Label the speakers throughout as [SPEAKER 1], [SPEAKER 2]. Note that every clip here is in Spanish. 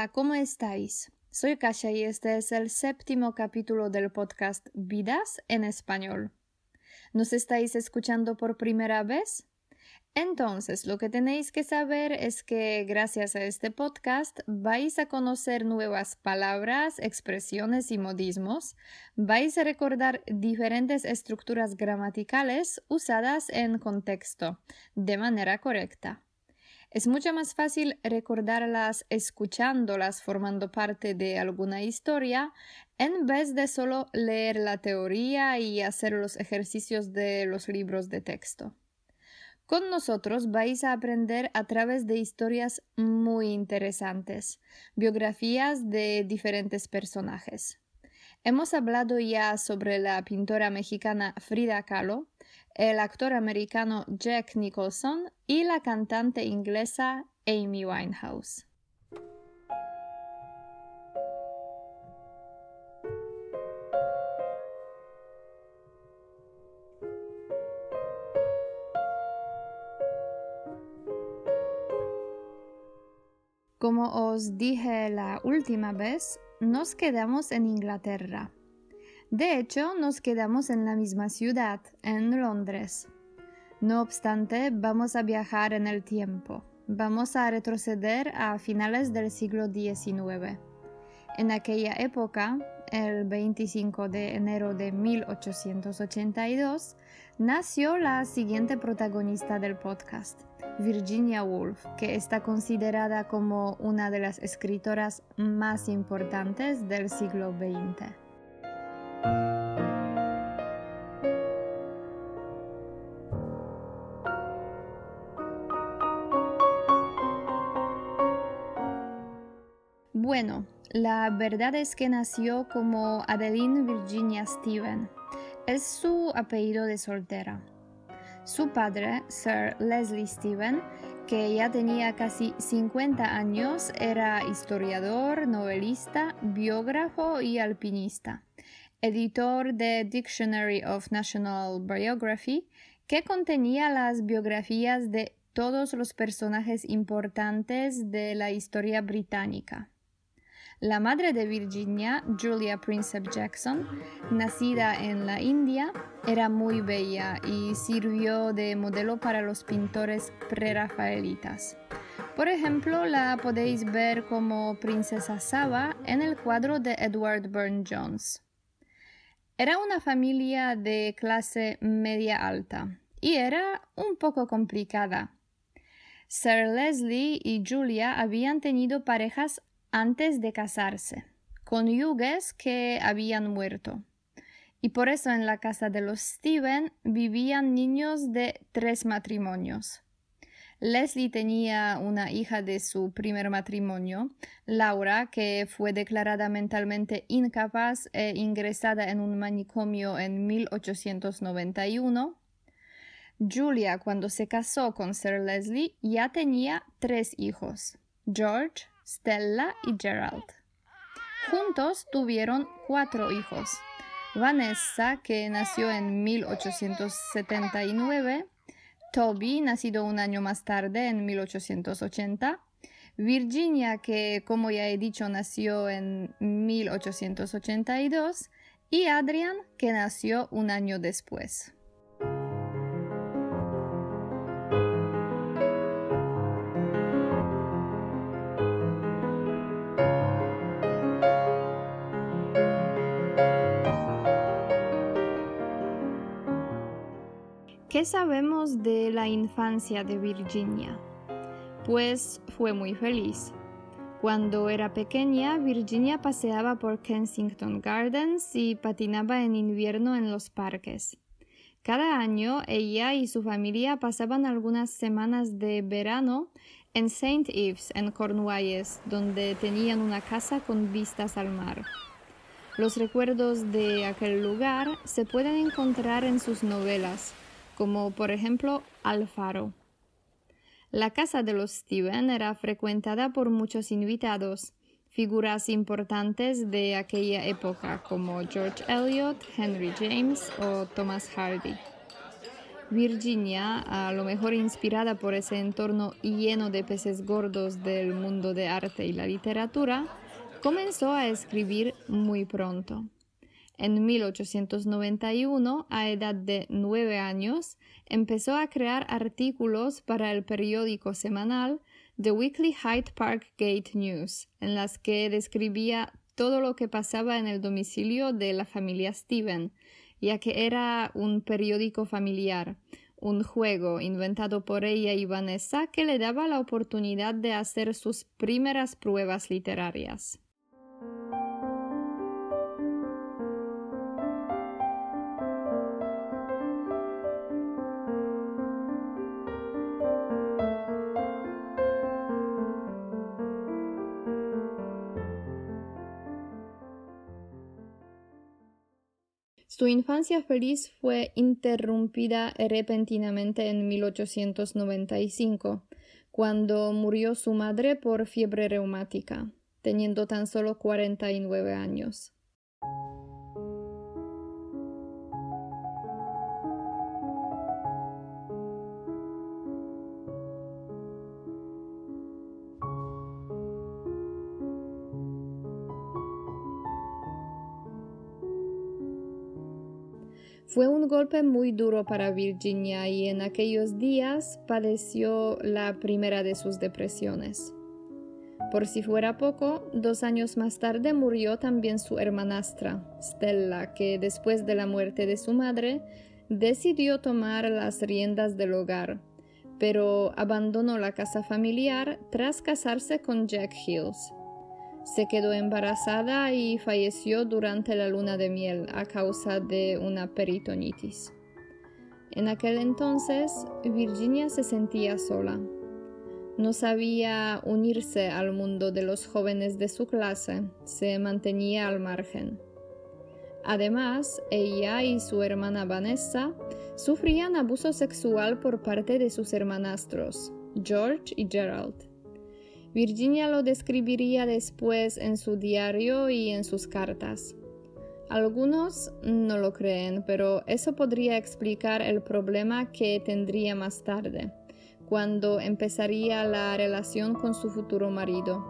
[SPEAKER 1] Hola, ¿cómo estáis? Soy Kasia y este es el séptimo capítulo del podcast Vidas en Español. ¿Nos estáis escuchando por primera vez? Entonces, lo que tenéis que saber es que gracias a este podcast vais a conocer nuevas palabras, expresiones y modismos, vais a recordar diferentes estructuras gramaticales usadas en contexto de manera correcta. Es mucho más fácil recordarlas escuchándolas formando parte de alguna historia en vez de solo leer la teoría y hacer los ejercicios de los libros de texto. Con nosotros vais a aprender a través de historias muy interesantes, biografías de diferentes personajes. Hemos hablado ya sobre la pintora mexicana Frida Kahlo, el actor americano Jack Nicholson y la cantante inglesa Amy Winehouse. Como os dije la última vez, nos quedamos en Inglaterra. De hecho, nos quedamos en la misma ciudad, en Londres. No obstante, vamos a viajar en el tiempo. Vamos a retroceder a finales del siglo XIX. En aquella época, el 25 de enero de 1882, nació la siguiente protagonista del podcast, Virginia Woolf, que está considerada como una de las escritoras más importantes del siglo XX. La verdad es que nació como Adeline Virginia Steven. Es su apellido de soltera. Su padre, Sir Leslie Stephen, que ya tenía casi 50 años, era historiador, novelista, biógrafo y alpinista, editor de Dictionary of National Biography, que contenía las biografías de todos los personajes importantes de la historia británica. La madre de Virginia, Julia Princep Jackson, nacida en la India, era muy bella y sirvió de modelo para los pintores prerafaelitas. Por ejemplo, la podéis ver como Princesa Saba en el cuadro de Edward Burne Jones. Era una familia de clase media alta y era un poco complicada. Sir Leslie y Julia habían tenido parejas antes de casarse, cónyuges que habían muerto. Y por eso en la casa de los Steven vivían niños de tres matrimonios. Leslie tenía una hija de su primer matrimonio, Laura, que fue declarada mentalmente incapaz e ingresada en un manicomio en 1891. Julia, cuando se casó con Sir Leslie, ya tenía tres hijos, George, Stella y Gerald. Juntos tuvieron cuatro hijos. Vanessa, que nació en 1879, Toby, nacido un año más tarde, en 1880, Virginia, que como ya he dicho nació en 1882, y Adrian, que nació un año después. ¿Qué sabemos de la infancia de Virginia? Pues fue muy feliz. Cuando era pequeña, Virginia paseaba por Kensington Gardens y patinaba en invierno en los parques. Cada año ella y su familia pasaban algunas semanas de verano en St. Ives, en Cornwallis, donde tenían una casa con vistas al mar. Los recuerdos de aquel lugar se pueden encontrar en sus novelas, como por ejemplo Alfaro. La casa de los Steven era frecuentada por muchos invitados, figuras importantes de aquella época como George Eliot, Henry James o Thomas Hardy. Virginia, a lo mejor inspirada por ese entorno lleno de peces gordos del mundo de arte y la literatura, comenzó a escribir muy pronto. En 1891, a edad de nueve años, empezó a crear artículos para el periódico semanal The Weekly Hyde Park Gate News, en las que describía todo lo que pasaba en el domicilio de la familia Steven, ya que era un periódico familiar, un juego inventado por ella y Vanessa que le daba la oportunidad de hacer sus primeras pruebas literarias. Infancia feliz fue interrumpida repentinamente en 1895, cuando murió su madre por fiebre reumática, teniendo tan solo 49 años. Fue un golpe muy duro para Virginia y en aquellos días padeció la primera de sus depresiones. Por si fuera poco, dos años más tarde murió también su hermanastra, Stella, que después de la muerte de su madre decidió tomar las riendas del hogar, pero abandonó la casa familiar tras casarse con Jack Hills. Se quedó embarazada y falleció durante la luna de miel a causa de una peritonitis. En aquel entonces, Virginia se sentía sola. No sabía unirse al mundo de los jóvenes de su clase, se mantenía al margen. Además, ella y su hermana Vanessa sufrían abuso sexual por parte de sus hermanastros, George y Gerald. Virginia lo describiría después en su diario y en sus cartas. Algunos no lo creen, pero eso podría explicar el problema que tendría más tarde, cuando empezaría la relación con su futuro marido.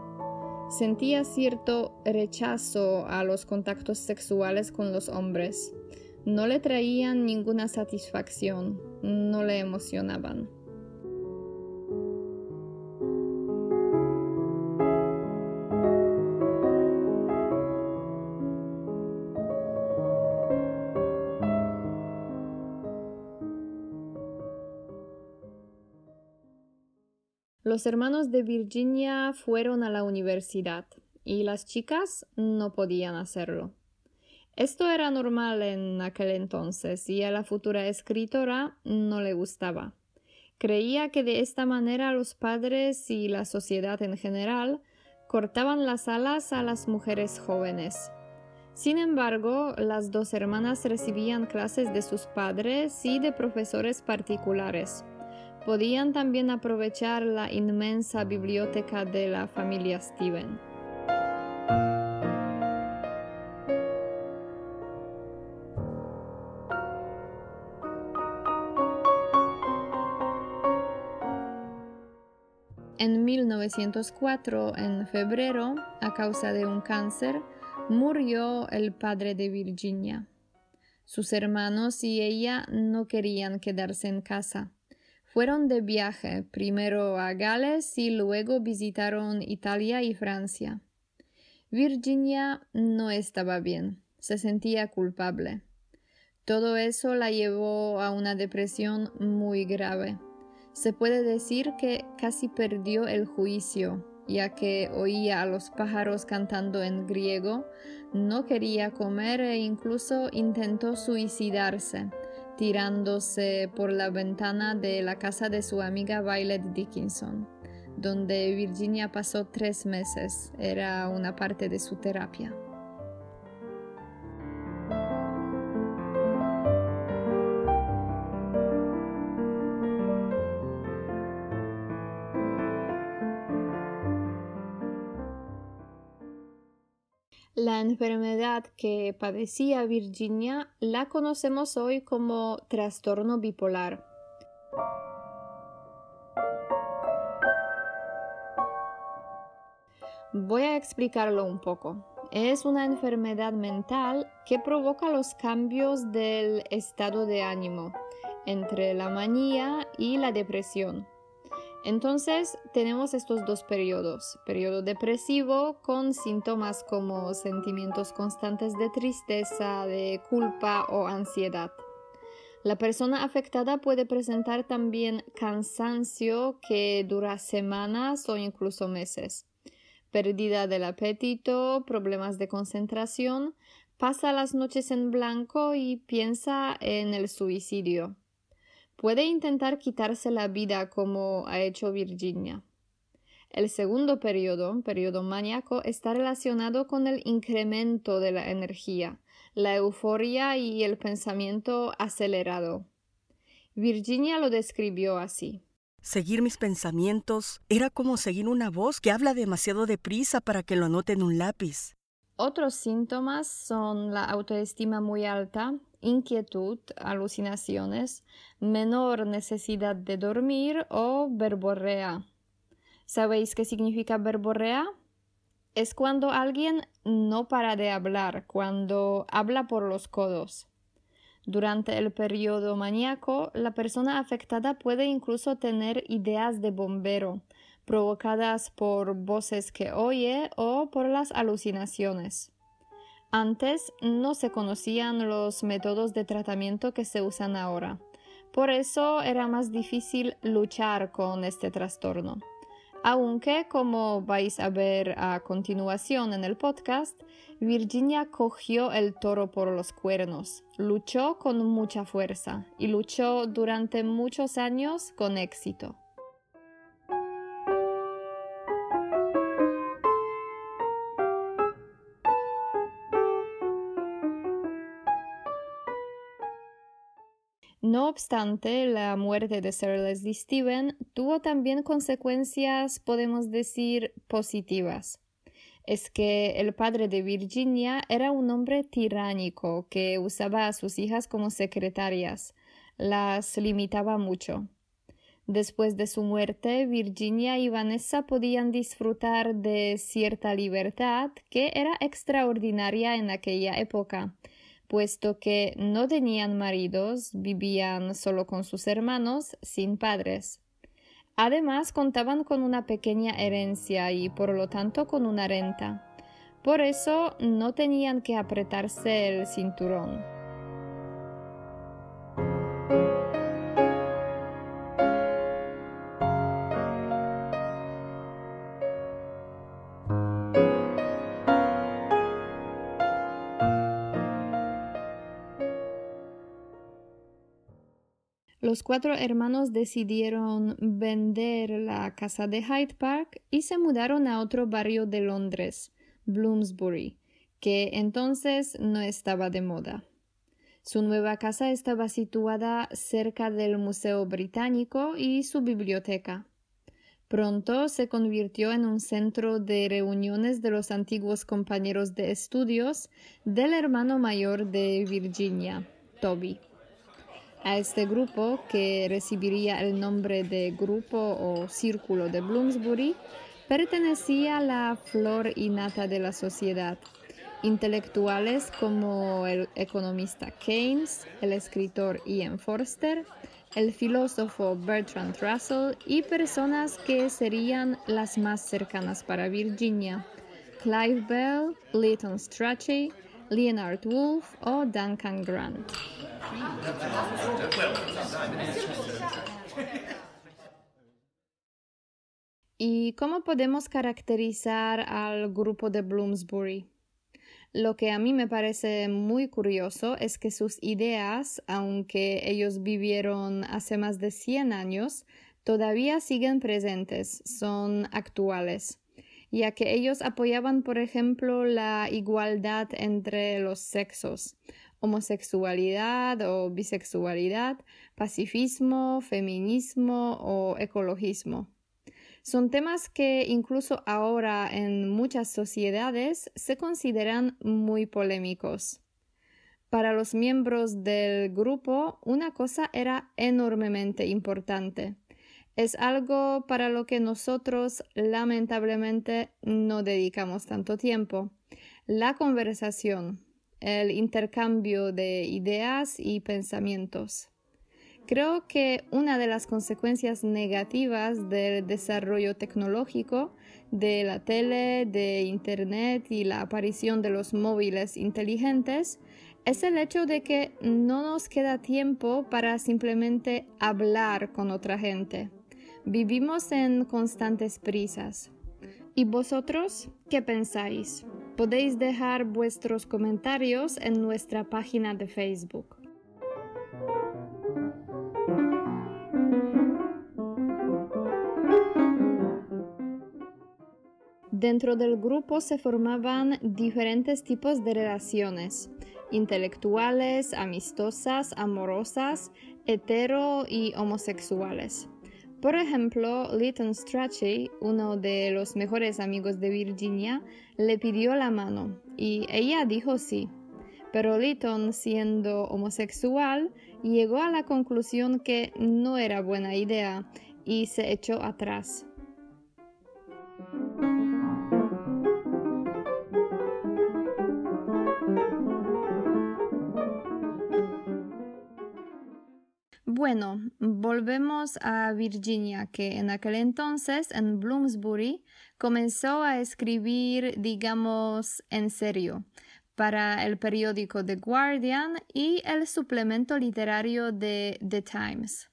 [SPEAKER 1] Sentía cierto rechazo a los contactos sexuales con los hombres. No le traían ninguna satisfacción, no le emocionaban. Los hermanos de Virginia fueron a la universidad y las chicas no podían hacerlo. Esto era normal en aquel entonces y a la futura escritora no le gustaba. Creía que de esta manera los padres y la sociedad en general cortaban las alas a las mujeres jóvenes. Sin embargo, las dos hermanas recibían clases de sus padres y de profesores particulares podían también aprovechar la inmensa biblioteca de la familia Steven. En 1904, en febrero, a causa de un cáncer, murió el padre de Virginia. Sus hermanos y ella no querían quedarse en casa fueron de viaje, primero a Gales y luego visitaron Italia y Francia. Virginia no estaba bien, se sentía culpable. Todo eso la llevó a una depresión muy grave. Se puede decir que casi perdió el juicio, ya que oía a los pájaros cantando en griego, no quería comer e incluso intentó suicidarse tirándose por la ventana de la casa de su amiga Violet Dickinson, donde Virginia pasó tres meses. Era una parte de su terapia. que padecía Virginia la conocemos hoy como trastorno bipolar. Voy a explicarlo un poco. Es una enfermedad mental que provoca los cambios del estado de ánimo entre la manía y la depresión. Entonces tenemos estos dos periodos, periodo depresivo con síntomas como sentimientos constantes de tristeza, de culpa o ansiedad. La persona afectada puede presentar también cansancio que dura semanas o incluso meses, pérdida del apetito, problemas de concentración, pasa las noches en blanco y piensa en el suicidio puede intentar quitarse la vida como ha hecho Virginia. El segundo periodo, periodo maníaco, está relacionado con el incremento de la energía, la euforia y el pensamiento acelerado. Virginia lo describió así.
[SPEAKER 2] Seguir mis pensamientos era como seguir una voz que habla demasiado deprisa para que lo anote en un lápiz.
[SPEAKER 1] Otros síntomas son la autoestima muy alta, inquietud, alucinaciones, menor necesidad de dormir o verborrea. ¿Sabéis qué significa verborrea? Es cuando alguien no para de hablar, cuando habla por los codos. Durante el periodo maníaco, la persona afectada puede incluso tener ideas de bombero, provocadas por voces que oye o por las alucinaciones. Antes no se conocían los métodos de tratamiento que se usan ahora. Por eso era más difícil luchar con este trastorno. Aunque, como vais a ver a continuación en el podcast, Virginia cogió el toro por los cuernos, luchó con mucha fuerza y luchó durante muchos años con éxito. Obstante, la muerte de Sir Leslie Stephen tuvo también consecuencias, podemos decir, positivas. Es que el padre de Virginia era un hombre tiránico que usaba a sus hijas como secretarias, las limitaba mucho. Después de su muerte, Virginia y Vanessa podían disfrutar de cierta libertad que era extraordinaria en aquella época puesto que no tenían maridos, vivían solo con sus hermanos, sin padres. Además, contaban con una pequeña herencia y por lo tanto con una renta. Por eso no tenían que apretarse el cinturón. Los cuatro hermanos decidieron vender la casa de Hyde Park y se mudaron a otro barrio de Londres, Bloomsbury, que entonces no estaba de moda. Su nueva casa estaba situada cerca del Museo Británico y su biblioteca. Pronto se convirtió en un centro de reuniones de los antiguos compañeros de estudios del hermano mayor de Virginia, Toby. A este grupo, que recibiría el nombre de Grupo o Círculo de Bloomsbury, pertenecía la flor innata de la sociedad. Intelectuales como el economista Keynes, el escritor Ian Forster, el filósofo Bertrand Russell y personas que serían las más cercanas para Virginia, Clive Bell, Leighton Strachey, Leonard Woolf o Duncan Grant. ¿Y cómo podemos caracterizar al grupo de Bloomsbury? Lo que a mí me parece muy curioso es que sus ideas, aunque ellos vivieron hace más de 100 años, todavía siguen presentes, son actuales, ya que ellos apoyaban, por ejemplo, la igualdad entre los sexos, homosexualidad o bisexualidad, pacifismo, feminismo o ecologismo. Son temas que incluso ahora en muchas sociedades se consideran muy polémicos. Para los miembros del grupo, una cosa era enormemente importante. Es algo para lo que nosotros lamentablemente no dedicamos tanto tiempo. La conversación, el intercambio de ideas y pensamientos. Creo que una de las consecuencias negativas del desarrollo tecnológico de la tele, de Internet y la aparición de los móviles inteligentes es el hecho de que no nos queda tiempo para simplemente hablar con otra gente. Vivimos en constantes prisas. ¿Y vosotros qué pensáis? Podéis dejar vuestros comentarios en nuestra página de Facebook. Dentro del grupo se formaban diferentes tipos de relaciones, intelectuales, amistosas, amorosas, hetero y homosexuales. Por ejemplo, Lytton Strachey, uno de los mejores amigos de Virginia, le pidió la mano y ella dijo sí. Pero Lytton, siendo homosexual, llegó a la conclusión que no era buena idea y se echó atrás. Bueno, volvemos a Virginia, que en aquel entonces en Bloomsbury comenzó a escribir, digamos, en serio, para el periódico The Guardian y el suplemento literario de The Times.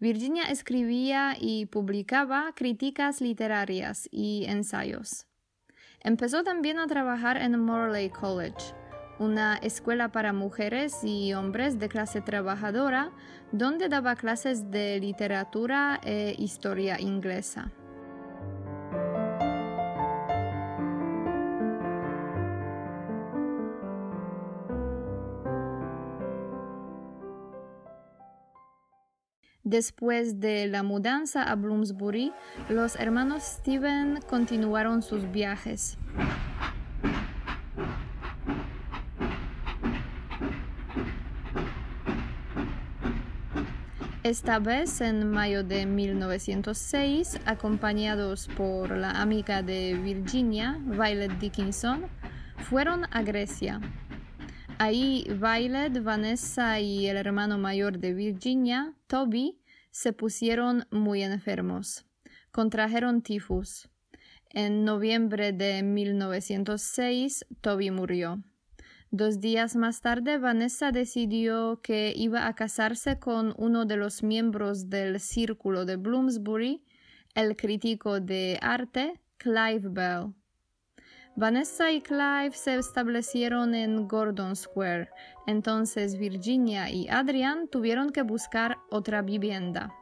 [SPEAKER 1] Virginia escribía y publicaba críticas literarias y ensayos. Empezó también a trabajar en Morley College, una escuela para mujeres y hombres de clase trabajadora donde daba clases de literatura e historia inglesa. Después de la mudanza a Bloomsbury, los hermanos Steven continuaron sus viajes. Esta vez en mayo de 1906, acompañados por la amiga de Virginia, Violet Dickinson, fueron a Grecia. Ahí Violet, Vanessa y el hermano mayor de Virginia, Toby, se pusieron muy enfermos. Contrajeron tifus. En noviembre de 1906, Toby murió. Dos días más tarde, Vanessa decidió que iba a casarse con uno de los miembros del círculo de Bloomsbury, el crítico de arte Clive Bell. Vanessa y Clive se establecieron en Gordon Square, entonces Virginia y Adrian tuvieron que buscar otra vivienda.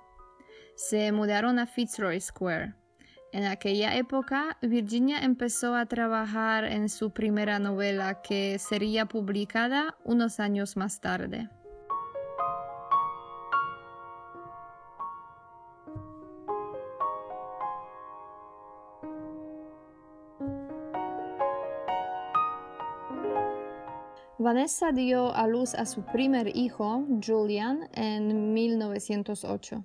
[SPEAKER 1] Se mudaron a Fitzroy Square. En aquella época, Virginia empezó a trabajar en su primera novela que sería publicada unos años más tarde. Vanessa dio a luz a su primer hijo, Julian, en 1908.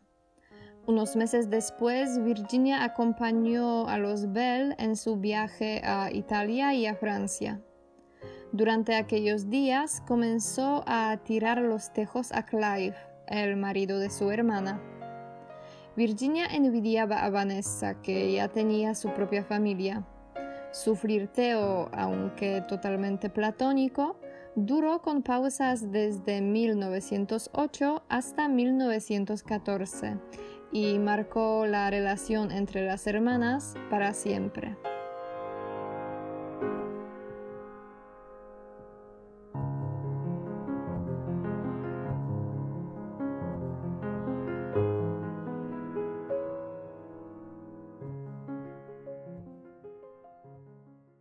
[SPEAKER 1] Unos meses después, Virginia acompañó a los Bell en su viaje a Italia y a Francia. Durante aquellos días comenzó a tirar los tejos a Clive, el marido de su hermana. Virginia envidiaba a Vanessa, que ya tenía su propia familia. Su flirteo, aunque totalmente platónico, duró con pausas desde 1908 hasta 1914 y marcó la relación entre las hermanas para siempre.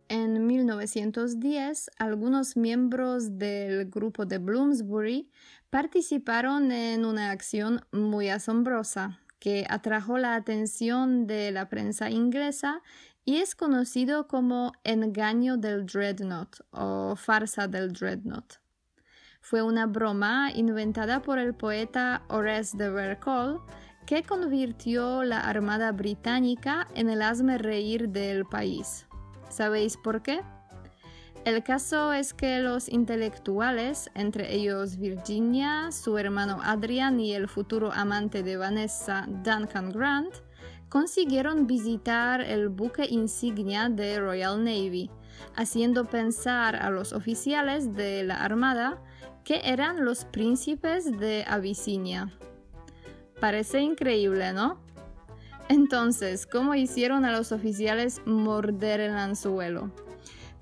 [SPEAKER 1] En 1910, algunos miembros del grupo de Bloomsbury participaron en una acción muy asombrosa que atrajo la atención de la prensa inglesa y es conocido como engaño del dreadnought o farsa del dreadnought. Fue una broma inventada por el poeta Horace de Vercol que convirtió la Armada Británica en el asme reír del país. ¿Sabéis por qué? El caso es que los intelectuales, entre ellos Virginia, su hermano Adrian y el futuro amante de Vanessa, Duncan Grant, consiguieron visitar el buque insignia de Royal Navy, haciendo pensar a los oficiales de la Armada que eran los príncipes de Abisinia. Parece increíble, ¿no? Entonces, ¿cómo hicieron a los oficiales morder el anzuelo?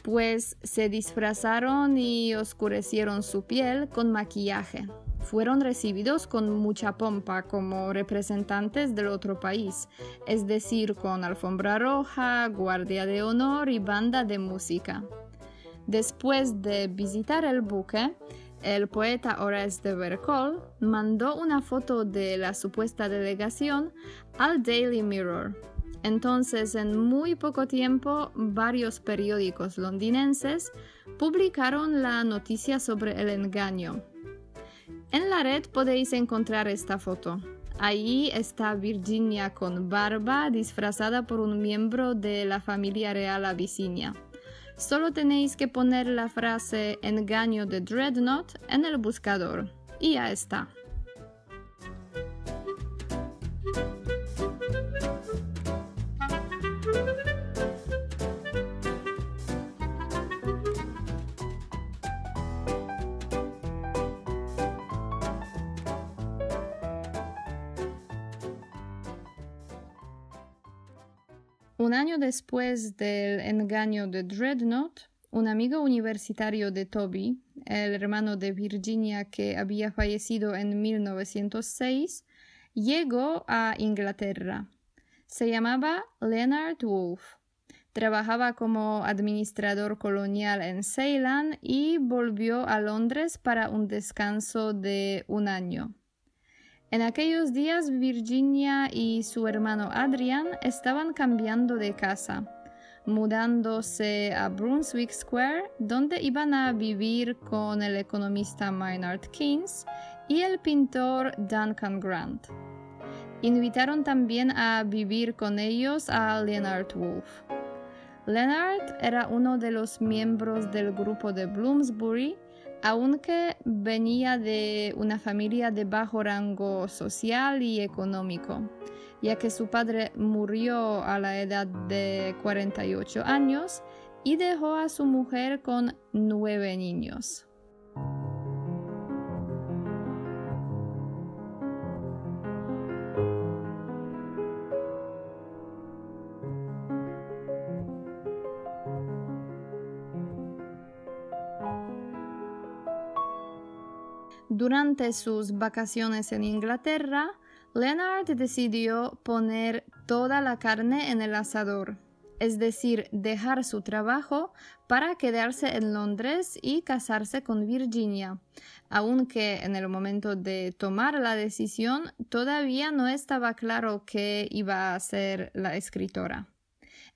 [SPEAKER 1] Pues se disfrazaron y oscurecieron su piel con maquillaje. Fueron recibidos con mucha pompa como representantes del otro país, es decir, con alfombra roja, guardia de honor y banda de música. Después de visitar el buque, el poeta Horace de Vercol mandó una foto de la supuesta delegación al Daily Mirror, entonces, en muy poco tiempo, varios periódicos londinenses publicaron la noticia sobre el engaño. En la red podéis encontrar esta foto. Ahí está Virginia con barba disfrazada por un miembro de la familia real abisinia. Solo tenéis que poner la frase engaño de Dreadnought en el buscador y ya está. Un año después del engaño de Dreadnought, un amigo universitario de Toby, el hermano de Virginia que había fallecido en 1906, llegó a Inglaterra. Se llamaba Leonard Wolf. Trabajaba como administrador colonial en Ceylon y volvió a Londres para un descanso de un año. En aquellos días Virginia y su hermano Adrian estaban cambiando de casa, mudándose a Brunswick Square, donde iban a vivir con el economista Maynard Keynes y el pintor Duncan Grant. Invitaron también a vivir con ellos a Leonard Wolf. Leonard era uno de los miembros del grupo de Bloomsbury aunque venía de una familia de bajo rango social y económico, ya que su padre murió a la edad de 48 años y dejó a su mujer con nueve niños. Durante sus vacaciones en Inglaterra, Leonard decidió poner toda la carne en el asador, es decir, dejar su trabajo para quedarse en Londres y casarse con Virginia, aunque en el momento de tomar la decisión todavía no estaba claro que iba a ser la escritora.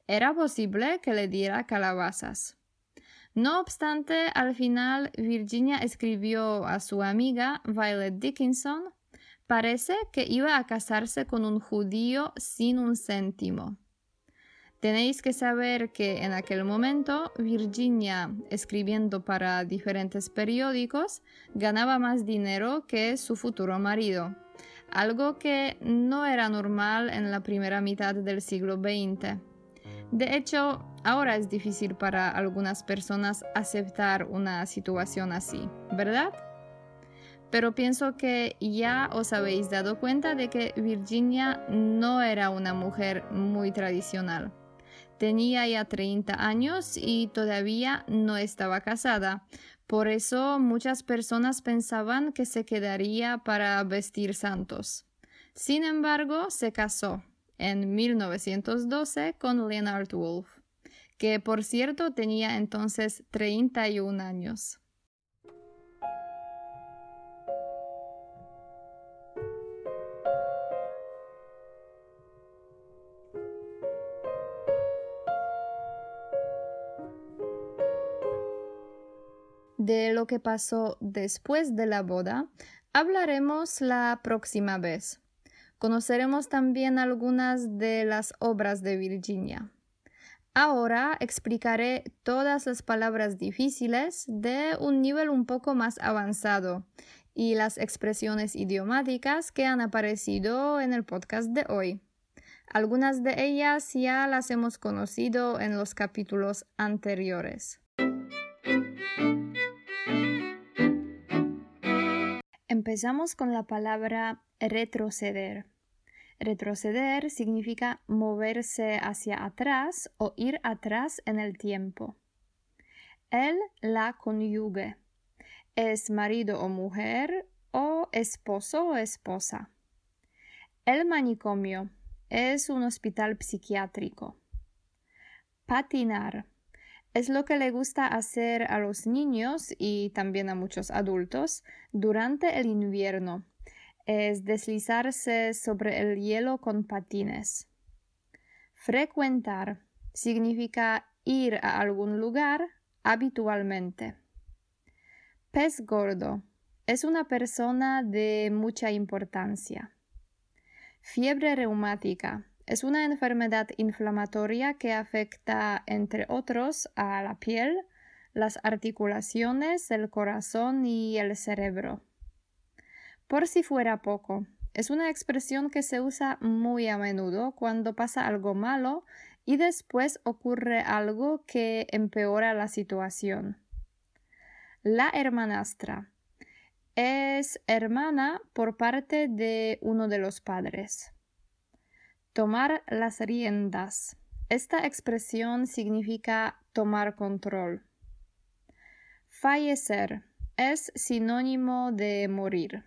[SPEAKER 1] Era posible que le diera calabazas. No obstante, al final Virginia escribió a su amiga Violet Dickinson, parece que iba a casarse con un judío sin un céntimo. Tenéis que saber que en aquel momento Virginia, escribiendo para diferentes periódicos, ganaba más dinero que su futuro marido, algo que no era normal en la primera mitad del siglo XX. De hecho, ahora es difícil para algunas personas aceptar una situación así, ¿verdad? Pero pienso que ya os habéis dado cuenta de que Virginia no era una mujer muy tradicional. Tenía ya 30 años y todavía no estaba casada. Por eso muchas personas pensaban que se quedaría para vestir santos. Sin embargo, se casó en 1912 con Leonard Wolf, que por cierto tenía entonces 31 años. De lo que pasó después de la boda hablaremos la próxima vez Conoceremos también algunas de las obras de Virginia. Ahora explicaré todas las palabras difíciles de un nivel un poco más avanzado y las expresiones idiomáticas que han aparecido en el podcast de hoy. Algunas de ellas ya las hemos conocido en los capítulos anteriores. Empezamos con la palabra retroceder. Retroceder significa moverse hacia atrás o ir atrás en el tiempo. Él la conyugue. Es marido o mujer o esposo o esposa. El manicomio es un hospital psiquiátrico. Patinar es lo que le gusta hacer a los niños y también a muchos adultos durante el invierno es deslizarse sobre el hielo con patines. Frecuentar significa ir a algún lugar habitualmente. Pez gordo es una persona de mucha importancia. Fiebre reumática es una enfermedad inflamatoria que afecta, entre otros, a la piel, las articulaciones, el corazón y el cerebro. Por si fuera poco, es una expresión que se usa muy a menudo cuando pasa algo malo y después ocurre algo que empeora la situación. La hermanastra es hermana por parte de uno de los padres. Tomar las riendas. Esta expresión significa tomar control. Fallecer es sinónimo de morir.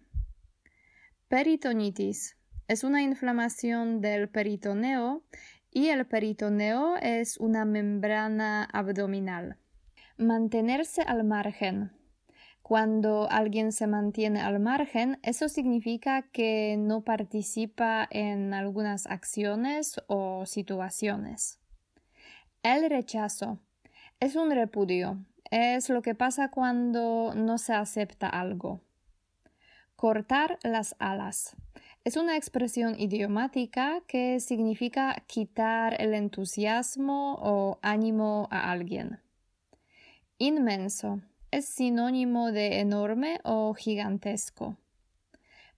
[SPEAKER 1] Peritonitis es una inflamación del peritoneo y el peritoneo es una membrana abdominal. Mantenerse al margen. Cuando alguien se mantiene al margen, eso significa que no participa en algunas acciones o situaciones. El rechazo es un repudio, es lo que pasa cuando no se acepta algo. Cortar las alas. Es una expresión idiomática que significa quitar el entusiasmo o ánimo a alguien. Inmenso es sinónimo de enorme o gigantesco.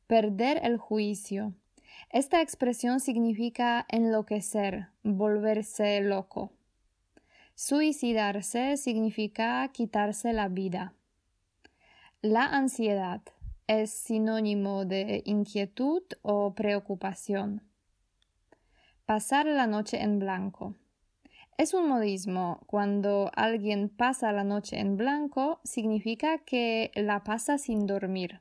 [SPEAKER 1] Perder el juicio. Esta expresión significa enloquecer, volverse loco. Suicidarse significa quitarse la vida. La ansiedad es sinónimo de inquietud o preocupación. Pasar la noche en blanco. Es un modismo. Cuando alguien pasa la noche en blanco, significa que la pasa sin dormir.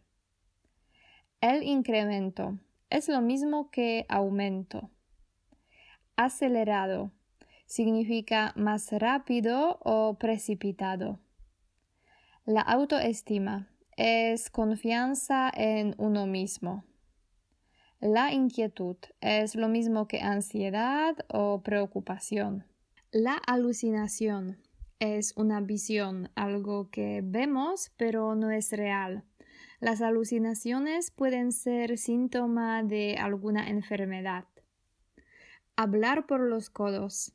[SPEAKER 1] El incremento es lo mismo que aumento. Acelerado significa más rápido o precipitado. La autoestima es confianza en uno mismo. La inquietud es lo mismo que ansiedad o preocupación. La alucinación es una visión, algo que vemos pero no es real. Las alucinaciones pueden ser síntoma de alguna enfermedad. Hablar por los codos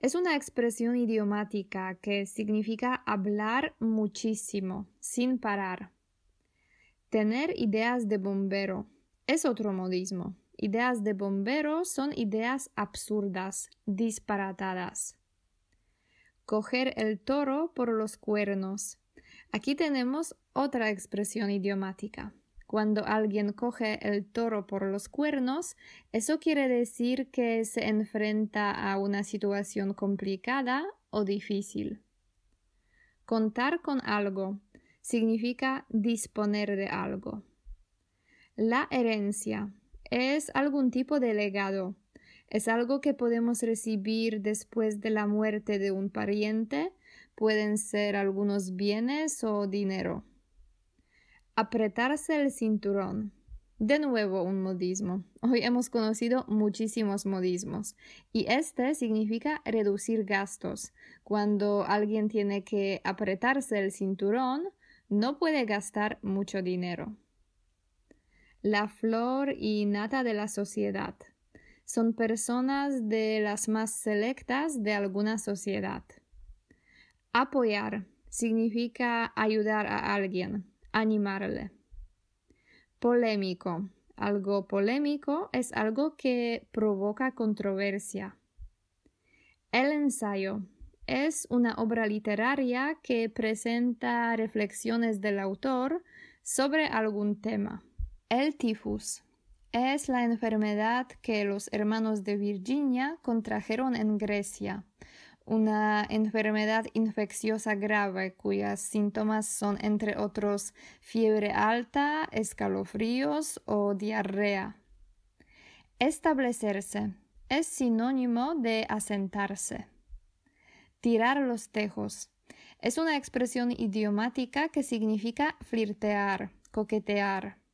[SPEAKER 1] es una expresión idiomática que significa hablar muchísimo, sin parar. Tener ideas de bombero es otro modismo. Ideas de bombero son ideas absurdas, disparatadas. Coger el toro por los cuernos. Aquí tenemos otra expresión idiomática. Cuando alguien coge el toro por los cuernos, eso quiere decir que se enfrenta a una situación complicada o difícil. Contar con algo significa disponer de algo. La herencia es algún tipo de legado. Es algo que podemos recibir después de la muerte de un pariente. Pueden ser algunos bienes o dinero. Apretarse el cinturón. De nuevo un modismo. Hoy hemos conocido muchísimos modismos y este significa reducir gastos. Cuando alguien tiene que apretarse el cinturón, no puede gastar mucho dinero. La flor y nata de la sociedad. Son personas de las más selectas de alguna sociedad. Apoyar significa ayudar a alguien, animarle. Polémico. Algo polémico es algo que provoca controversia. El ensayo es una obra literaria que presenta reflexiones del autor sobre algún tema. El tifus es la enfermedad que los hermanos de Virginia contrajeron en Grecia, una enfermedad infecciosa grave cuyos síntomas son entre otros fiebre alta, escalofríos o diarrea. Establecerse es sinónimo de asentarse. Tirar los tejos es una expresión idiomática que significa flirtear, coquetear.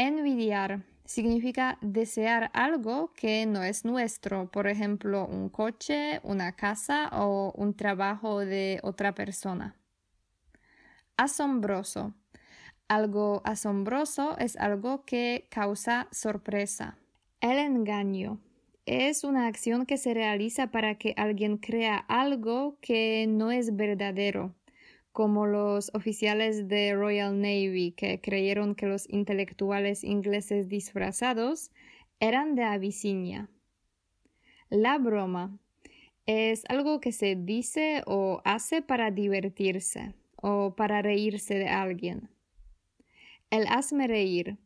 [SPEAKER 1] Envidiar significa desear algo que no es nuestro, por ejemplo, un coche, una casa o un trabajo de otra persona. Asombroso. Algo asombroso es algo que causa sorpresa. El engaño es una acción que se realiza para que alguien crea algo que no es verdadero como los oficiales de Royal Navy que creyeron que los intelectuales ingleses disfrazados eran de Abisinia. La broma es algo que se dice o hace para divertirse o para reírse de alguien. El hazme reír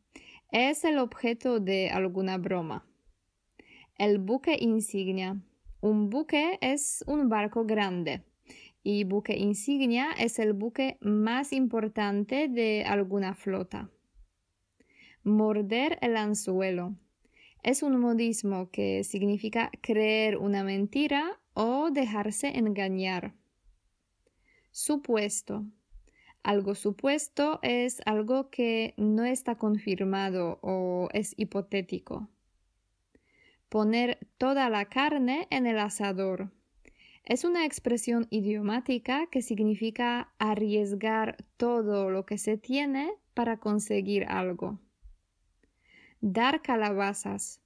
[SPEAKER 1] es el objeto de alguna broma. El buque insignia. Un buque es un barco grande y buque insignia es el buque más importante de alguna flota. Morder el anzuelo es un modismo que significa creer una mentira o dejarse engañar. Supuesto. Algo supuesto es algo que no está confirmado o es hipotético. Poner toda la carne en el asador es una expresión idiomática que significa arriesgar todo lo que se tiene para conseguir algo. Dar calabazas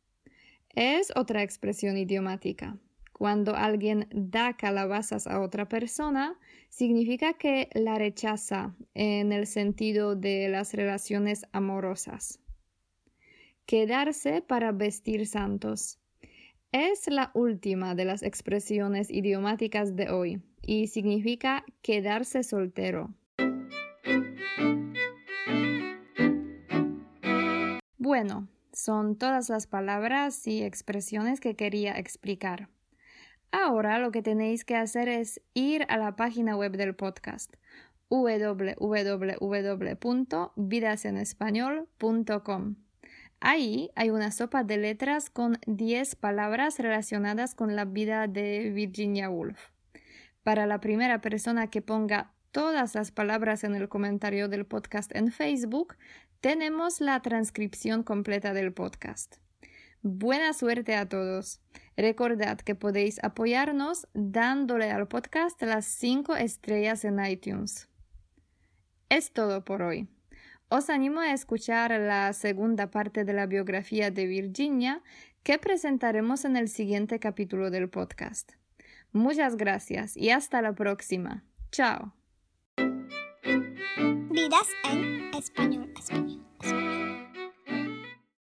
[SPEAKER 1] es otra expresión idiomática. Cuando alguien da calabazas a otra persona, significa que la rechaza en el sentido de las relaciones amorosas. Quedarse para vestir santos es la última de las expresiones idiomáticas de hoy y significa quedarse soltero. Bueno, son todas las palabras y expresiones que quería explicar. Ahora lo que tenéis que hacer es ir a la página web del podcast www.vidasenespañol.com Ahí hay una sopa de letras con 10 palabras relacionadas con la vida de Virginia Woolf. Para la primera persona que ponga todas las palabras en el comentario del podcast en Facebook, tenemos la transcripción completa del podcast. Buena suerte a todos. Recordad que podéis apoyarnos dándole al podcast las 5 estrellas en iTunes. Es todo por hoy. Os animo a escuchar la segunda parte de la biografía de Virginia que presentaremos en el siguiente capítulo del podcast. Muchas gracias y hasta la próxima. Chao.
[SPEAKER 3] Vidas en español.